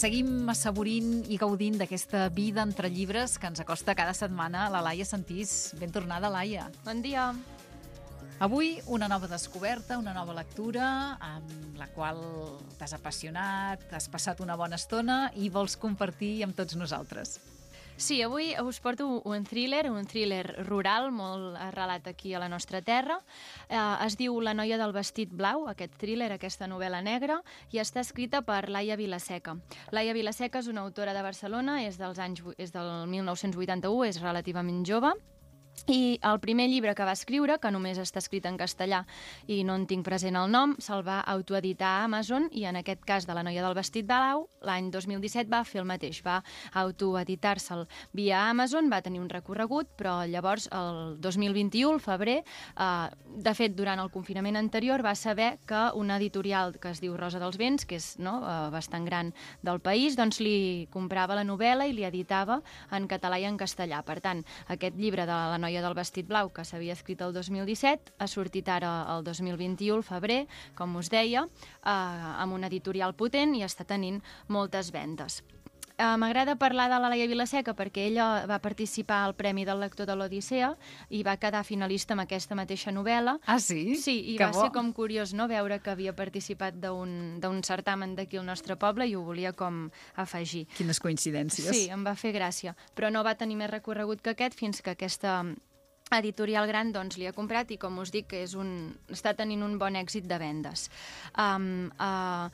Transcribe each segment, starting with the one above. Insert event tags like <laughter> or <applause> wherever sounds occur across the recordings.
seguim assaborint i gaudint d'aquesta vida entre llibres que ens acosta cada setmana la Laia Santís. Ben tornada, Laia. Bon dia. Avui una nova descoberta, una nova lectura amb la qual t'has apassionat, has passat una bona estona i vols compartir amb tots nosaltres. Sí, avui us porto un thriller, un thriller rural, molt arrelat aquí a la nostra terra. Eh, es diu La noia del vestit blau, aquest thriller, aquesta novel·la negra, i està escrita per Laia Vilaseca. Laia Vilaseca és una autora de Barcelona, és, dels anys, és del 1981, és relativament jove, i el primer llibre que va escriure, que només està escrit en castellà i no en tinc present el nom, se'l va autoeditar a Amazon i en aquest cas de la noia del vestit blau, l'any 2017 va fer el mateix, va autoeditar-se'l via Amazon, va tenir un recorregut, però llavors el 2021, el febrer, eh, de fet durant el confinament anterior va saber que una editorial que es diu Rosa dels Vents, que és no, eh, bastant gran del país, doncs li comprava la novel·la i li editava en català i en castellà. Per tant, aquest llibre de la noia noia del vestit blau, que s'havia escrit el 2017, ha sortit ara el 2021, el febrer, com us deia, eh, amb una editorial potent i està tenint moltes vendes. Uh, M'agrada parlar de la Laia Vilaseca perquè ella va participar al Premi del Lector de l'Odissea i va quedar finalista amb aquesta mateixa novel·la. Ah, sí? Sí, i que va bo. ser com curiós no veure que havia participat d'un certamen d'aquí al nostre poble i ho volia com afegir. Quines coincidències. Sí, em va fer gràcia, però no va tenir més recorregut que aquest fins que aquesta editorial gran doncs, li ha comprat i com us dic és un, està tenint un bon èxit de vendes. Um, uh,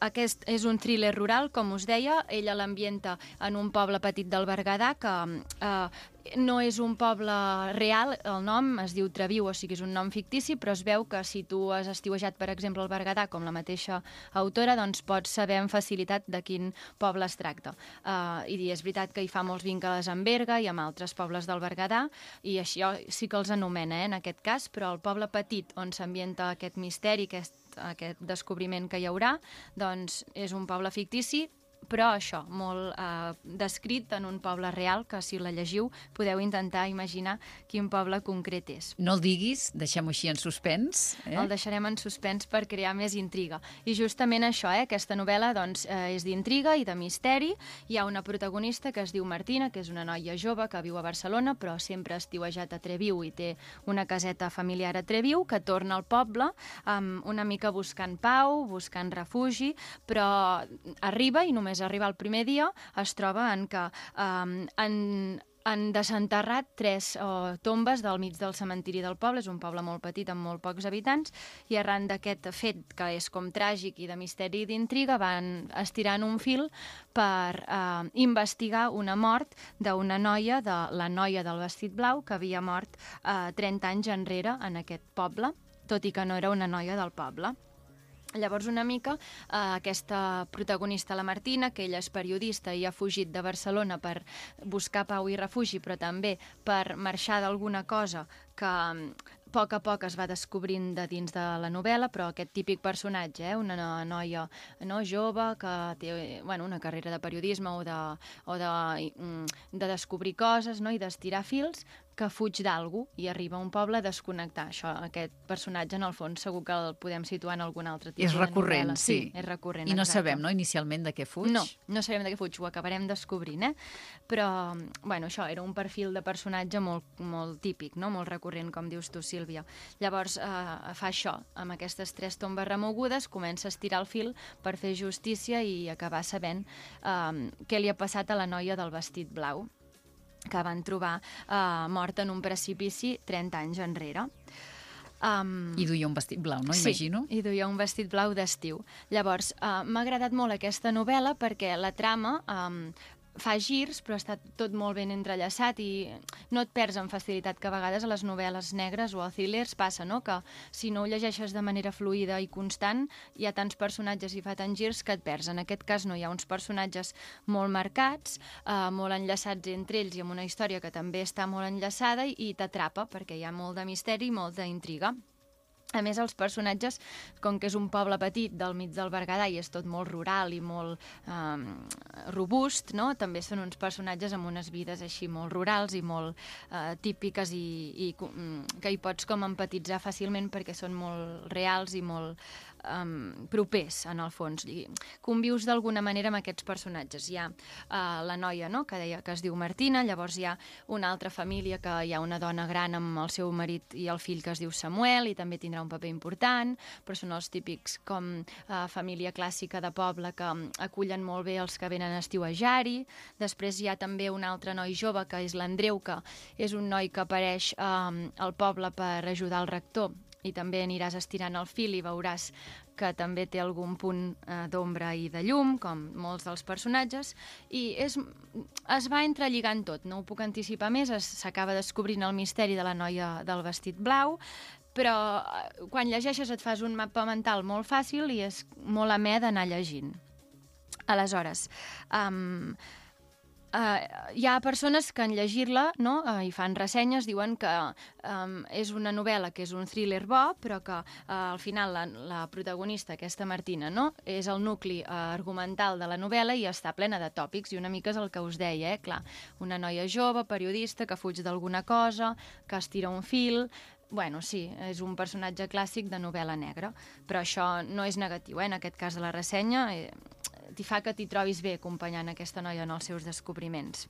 aquest és un thriller rural, com us deia, ella l'ambienta en un poble petit del Berguedà que eh, no és un poble real, el nom es diu Treviu, o sigui, és un nom fictici, però es veu que si tu has estiuejat, per exemple, el Berguedà, com la mateixa autora, doncs pots saber amb facilitat de quin poble es tracta. Uh, I és veritat que hi fa molts vincles amb Berga i amb altres pobles del Berguedà, i això sí que els anomena, eh, en aquest cas, però el poble petit on s'ambienta aquest misteri, aquest aquest descobriment que hi haurà, doncs és un poble fictici, però això, molt eh, descrit en un poble real, que si la llegiu podeu intentar imaginar quin poble concret és. No el diguis, deixem-ho així en suspens. Eh? El deixarem en suspens per crear més intriga. I justament això, eh, aquesta novel·la doncs, eh, és d'intriga i de misteri. Hi ha una protagonista que es diu Martina, que és una noia jove que viu a Barcelona, però sempre ha estiuejat a Treviu i té una caseta familiar a Treviu, que torna al poble um, una mica buscant pau, buscant refugi, però arriba i només arriba el primer dia es troba en que um, en, han desenterrat tres uh, tombes del mig del cementiri del poble, és un poble molt petit amb molt pocs habitants, i arran d'aquest fet, que és com tràgic i de misteri i d'intriga, van estirant un fil per uh, investigar una mort d'una noia, de la noia del vestit blau, que havia mort uh, 30 anys enrere en aquest poble, tot i que no era una noia del poble. Llavors, una mica, eh, aquesta protagonista, la Martina, que ella és periodista i ha fugit de Barcelona per buscar pau i refugi, però també per marxar d'alguna cosa que a poc a poc es va descobrint de dins de la novel·la, però aquest típic personatge, eh, una noia no, jove que té bueno, una carrera de periodisme o de, o de, de descobrir coses no, i d'estirar fils, que fuig d'algú i arriba a un poble a desconnectar. Això, aquest personatge, en el fons, segur que el podem situar en algun altre tipus és recurrent, de sí. sí. és recurrent, I no exacte. sabem, no, inicialment de què fuig? No, no sabem de què fuig, ho acabarem descobrint, eh? Però, bueno, això era un perfil de personatge molt, molt típic, no? molt recurrent, com dius tu, Sílvia. Llavors, eh, fa això, amb aquestes tres tombes remogudes, comença a estirar el fil per fer justícia i acabar sabent eh, què li ha passat a la noia del vestit blau que van trobar eh, morta en un precipici 30 anys enrere. Um, I duia un vestit blau, no? sí, Imagino. i duia un vestit blau d'estiu. Llavors, uh, m'ha agradat molt aquesta novel·la perquè la trama um, fa girs, però està tot molt ben entrellaçat i no et perds amb facilitat, que a vegades a les novel·les negres o a thrillers passa, no?, que si no ho llegeixes de manera fluida i constant, hi ha tants personatges i fa tants girs que et perds. En aquest cas no, hi ha uns personatges molt marcats, eh, molt enllaçats entre ells i amb una història que també està molt enllaçada i, i t'atrapa, perquè hi ha molt de misteri i molt d'intriga. A més, els personatges, com que és un poble petit del mig del Berguedà i és tot molt rural i molt eh, robust, no? també són uns personatges amb unes vides així molt rurals i molt eh, típiques i, i que hi pots com empatitzar fàcilment perquè són molt reals i molt, um, propers, en el fons. I convius d'alguna manera amb aquests personatges. Hi ha uh, la noia no?, que deia que es diu Martina, llavors hi ha una altra família que hi ha una dona gran amb el seu marit i el fill que es diu Samuel i també tindrà un paper important, però són els típics com uh, família clàssica de poble que um, acullen molt bé els que venen a estiuejar-hi. Després hi ha també un altre noi jove que és l'Andreu, que és un noi que apareix um, al poble per ajudar el rector i també aniràs estirant el fil i veuràs que també té algun punt eh, d'ombra i de llum, com molts dels personatges, i és, es va entrelligant tot, no ho puc anticipar més, s'acaba descobrint el misteri de la noia del vestit blau, però eh, quan llegeixes et fas un mapa mental molt fàcil i és molt amè d'anar llegint. Aleshores, um, Uh, hi ha persones que en llegir-la no, uh, i fan ressenyes, diuen que um, és una novel·la que és un thriller bo, però que uh, al final la, la protagonista, aquesta Martina, no, és el nucli uh, argumental de la novel·la i està plena de tòpics, i una mica és el que us deia, eh? clar, una noia jove, periodista, que fuig d'alguna cosa, que es tira un fil, Bueno, sí, és un personatge clàssic de novel·la negra, però això no és negatiu, eh? en aquest cas de la ressenya. Eh, t'hi fa que t'hi trobis bé acompanyant aquesta noia en els seus descobriments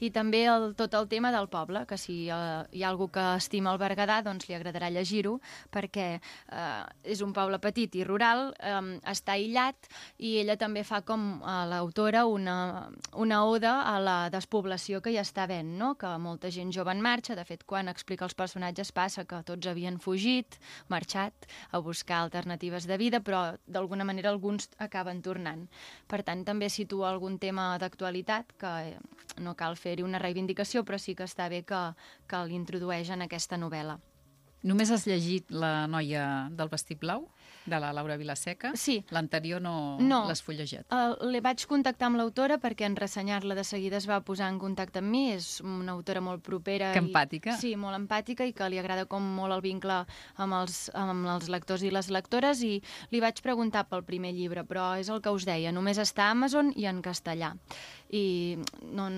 i també el, tot el tema del poble, que si uh, hi ha algú que estima el Berguedà, doncs li agradarà llegir-ho, perquè uh, és un poble petit i rural, um, està aïllat, i ella també fa com uh, l'autora una, una oda a la despoblació que hi està havent, no? que molta gent jove en marxa, de fet, quan explica els personatges passa que tots havien fugit, marxat, a buscar alternatives de vida, però d'alguna manera alguns acaben tornant. Per tant, també situa algun tema d'actualitat que no cal fer-hi una reivindicació, però sí que està bé que, que l'introdueix en aquesta novel·la. Només has llegit La noia del vestit blau? De la Laura Vilaseca? Sí. L'anterior no, no. l'has fullegejat? Uh, le vaig contactar amb l'autora perquè en ressenyar-la de seguida es va posar en contacte amb mi. És una autora molt propera. Que empàtica. I, sí, molt empàtica i que li agrada com molt el vincle amb els, amb els lectors i les lectores i li vaig preguntar pel primer llibre, però és el que us deia, només està a Amazon i en castellà. I no,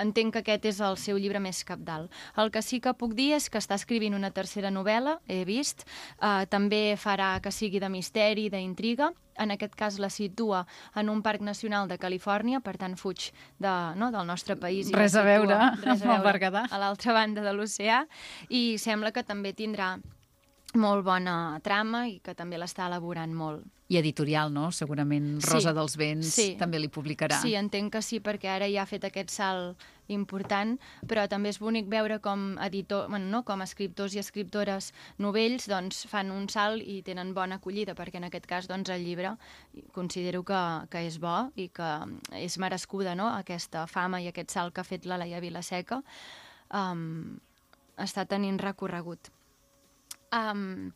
entenc que aquest és el seu llibre més capdalt. El que sí que puc dir és que està escrivint una tercera novel·la, he vist, uh, també farà que sigui de misteri, d'intriga. En aquest cas la situa en un parc nacional de Califòrnia, per tant fuig de, no, del nostre país. I res a veure res a veure. A l'altra banda de l'oceà. I sembla que també tindrà molt bona trama i que també l'està elaborant molt. I editorial, no? Segurament Rosa sí, dels Vents sí. també li publicarà. Sí, entenc que sí, perquè ara ja ha fet aquest salt important, però també és bonic veure com editor, bueno, no, com escriptors i escriptores novells doncs, fan un salt i tenen bona acollida, perquè en aquest cas doncs, el llibre considero que, que és bo i que és merescuda no? aquesta fama i aquest salt que ha fet la Laia Vilaseca um, està tenint recorregut. Um,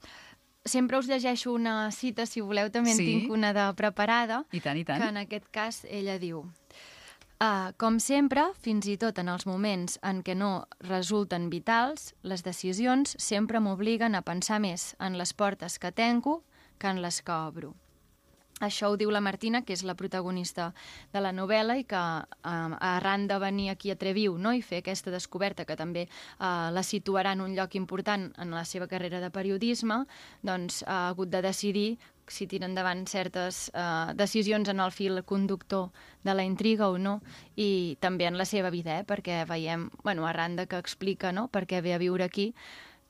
sempre us llegeixo una cita, si voleu, també sí. en tinc una de preparada. I tant, i tant. Que en aquest cas ella diu... Uh, com sempre, fins i tot en els moments en què no resulten vitals, les decisions sempre m'obliguen a pensar més en les portes que tenco que en les que obro. Això ho diu la Martina, que és la protagonista de la novel·la i que eh, arran de venir aquí a Treviu no, i fer aquesta descoberta que també eh, la situarà en un lloc important en la seva carrera de periodisme, doncs ha hagut de decidir si tira endavant certes eh, decisions en el fil conductor de la intriga o no, i també en la seva vida, eh, perquè veiem, bueno, arran de que explica no, per què ve a viure aquí,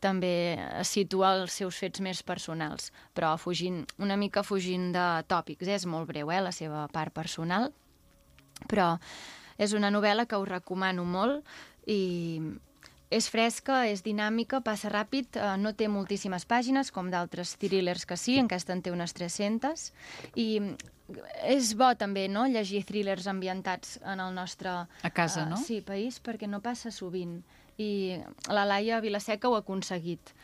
també situa els seus fets més personals, però fugint, una mica fugint de tòpics. Eh? És molt breu, eh, la seva part personal, però és una novel·la que us recomano molt i és fresca, és dinàmica, passa ràpid, eh, no té moltíssimes pàgines, com d'altres thrillers que sí, en aquesta en té unes 300, i és bo també no? llegir thrillers ambientats en el nostre a casa, uh, no? sí, país, perquè no passa sovint i la Laia Vilaseca ho ha aconseguit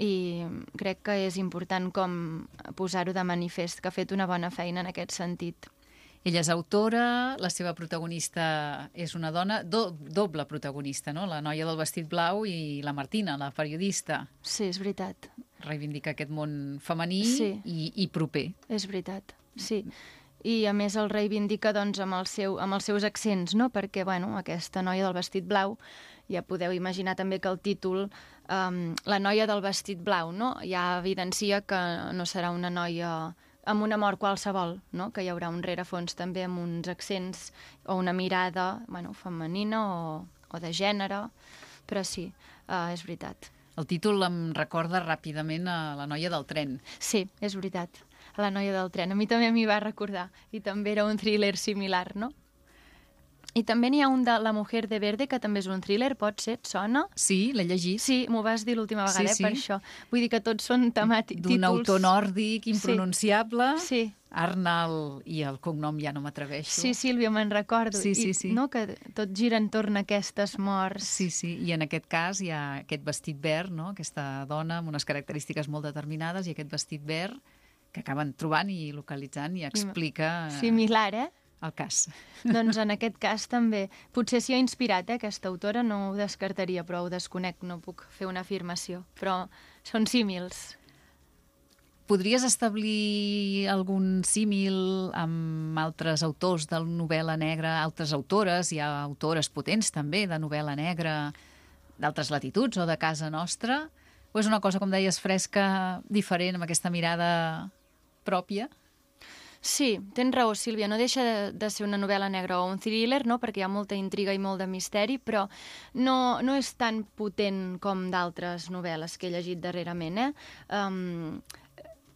i crec que és important com posar-ho de manifest, que ha fet una bona feina en aquest sentit. Ella és autora, la seva protagonista és una dona, do, doble protagonista, no? La noia del vestit blau i la Martina, la periodista. Sí, és veritat. Reivindica aquest món femení sí. i, i proper. És veritat, sí. i a més el reivindica doncs, amb, el seu, amb els seus accents, no? perquè bueno, aquesta noia del vestit blau, ja podeu imaginar també que el títol, um, la noia del vestit blau, no? ja evidencia que no serà una noia amb un amor qualsevol, no? que hi haurà un rerefons també amb uns accents o una mirada bueno, femenina o, o de gènere, però sí, uh, és veritat. El títol em recorda ràpidament a la noia del tren. Sí, és veritat a la noia del tren. A mi també m'hi va recordar. I també era un thriller similar, no? I també n'hi ha un de La mujer de verde, que també és un thriller, pot ser, et sona? Sí, l'he llegit. Sí, m'ho vas dir l'última vegada, sí, sí. eh, per això. Vull dir que tots són temàtics, títols... D'un autor nòrdic, impronunciable. Sí. sí. Arnal, i el cognom ja no m'atreveixo. Sí, Sílvia, me'n recordo. Sí, sí, sí. I, no, que tot gira entorn a aquestes morts. Sí, sí, i en aquest cas hi ha aquest vestit verd, no? aquesta dona amb unes característiques molt determinades i aquest vestit verd que acaben trobant i localitzant i explica... Similar, eh? El cas. <laughs> Doncs en aquest cas també. Potser s'hi ha inspirat, eh, aquesta autora, no ho descartaria, però ho desconec, no puc fer una afirmació. Però són símils. Podries establir algun símil amb altres autors de novel·la negra, altres autores, hi ha autores potents també de novel·la negra d'altres latituds o de casa nostra? O és una cosa, com deies, fresca, diferent, amb aquesta mirada pròpia? Sí, tens raó, Sílvia. No deixa de, de ser una novel·la negra o un thriller, no? perquè hi ha molta intriga i molt de misteri, però no, no és tan potent com d'altres novel·les que he llegit darrerament. Eh? Um,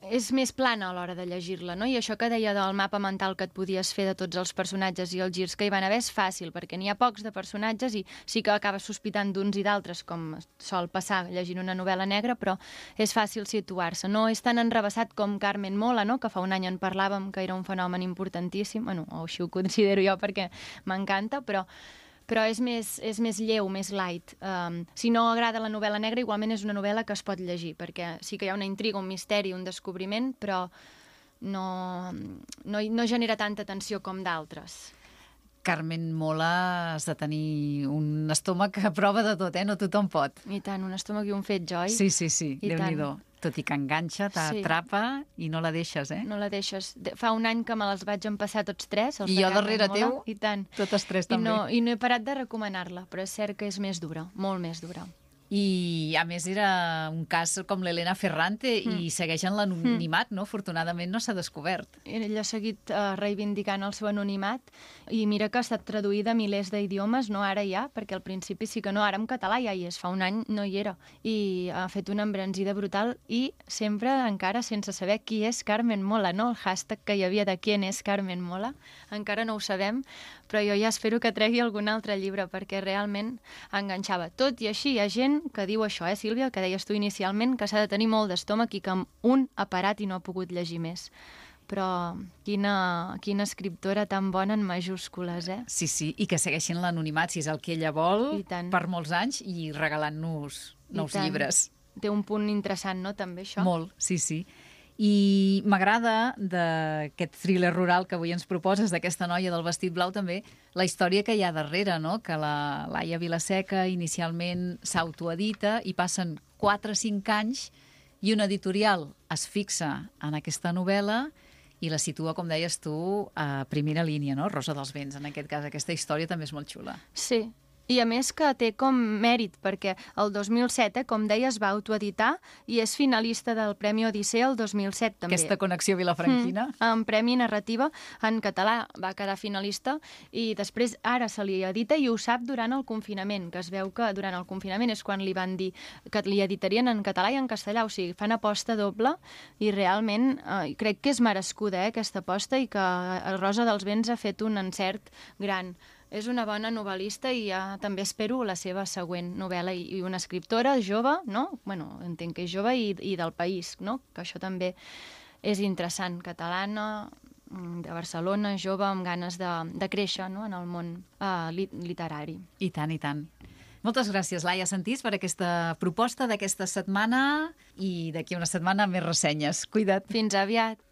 és més plana a l'hora de llegir-la, no? I això que deia del mapa mental que et podies fer de tots els personatges i els girs que hi van haver és fàcil, perquè n'hi ha pocs de personatges i sí que acabes sospitant d'uns i d'altres, com sol passar llegint una novel·la negra, però és fàcil situar-se. No és tan enrebaçat com Carmen Mola, no? que fa un any en parlàvem, que era un fenomen importantíssim, bueno, o així ho considero jo perquè m'encanta, però però és més, és més lleu, més light. Um, si no agrada la novel·la negra, igualment és una novel·la que es pot llegir, perquè sí que hi ha una intriga, un misteri, un descobriment, però no, no, no genera tanta tensió com d'altres. Carmen Mola has de tenir un estómac a prova de tot, eh? No tothom pot. I tant, un estómac i un fet, oi? Sí, sí, sí, déu-n'hi-do. Tot i que enganxa, t'atrapa sí. i no la deixes, eh? No la deixes. Fa un any que me les vaig empassar tots tres. Els I jo darrere teu, i tant. totes tres també. I no, I no he parat de recomanar-la, però és cert que és més dura, molt més dura i a més era un cas com l'Helena Ferrante mm. i segueix en l'anonimat, mm. no? Afortunadament no s'ha descobert. Ell ha seguit uh, reivindicant el seu anonimat i mira que ha estat traduïda a milers d'idiomes, no ara ja, perquè al principi sí que no, ara en català ja hi és, fa un any no hi era. I ha fet una embranzida brutal i sempre encara sense saber qui és Carmen Mola, no? El hashtag que hi havia de qui és Carmen Mola, encara no ho sabem, però jo ja espero que tregui algun altre llibre perquè realment enganxava. Tot i així hi ha gent que diu això, eh, Sílvia, que deies tu inicialment, que s'ha de tenir molt d'estómac i que un ha parat i no ha pogut llegir més però quina, quina escriptora tan bona en majúscules, eh? Sí, sí, i que segueixin l'anonimat, si és el que ella vol, per molts anys, i regalant-nos nous llibres. Té un punt interessant, no?, també, això? Molt, sí, sí. I m'agrada d'aquest thriller rural que avui ens proposes, d'aquesta noia del vestit blau, també la història que hi ha darrere, no? que la Laia Vilaseca inicialment s'autoedita i passen 4 o 5 anys i una editorial es fixa en aquesta novel·la i la situa, com deies tu, a primera línia, no? Rosa dels Vents, en aquest cas. Aquesta història també és molt xula. Sí, i a més que té com mèrit, perquè el 2007, eh, com deies, va autoeditar i és finalista del Premi Odissea el 2007 també. Aquesta connexió vilafranquina. Mm, en Premi Narrativa en català va quedar finalista i després ara se li edita i ho sap durant el confinament, que es veu que durant el confinament és quan li van dir que li editarien en català i en castellà, o sigui, fan aposta doble i realment eh, crec que és merescuda eh, aquesta aposta i que Rosa dels Vents ha fet un encert gran és una bona novel·lista i ja també espero la seva següent novel·la i, una escriptora jove, no? Bueno, entenc que és jove i, i del país, no? Que això també és interessant, catalana, mm, de Barcelona, jove, amb ganes de, de créixer no? en el món uh, literari. I tant, i tant. Moltes gràcies, Laia Santís, per aquesta proposta d'aquesta setmana i d'aquí una setmana més ressenyes. Cuida't. Fins aviat.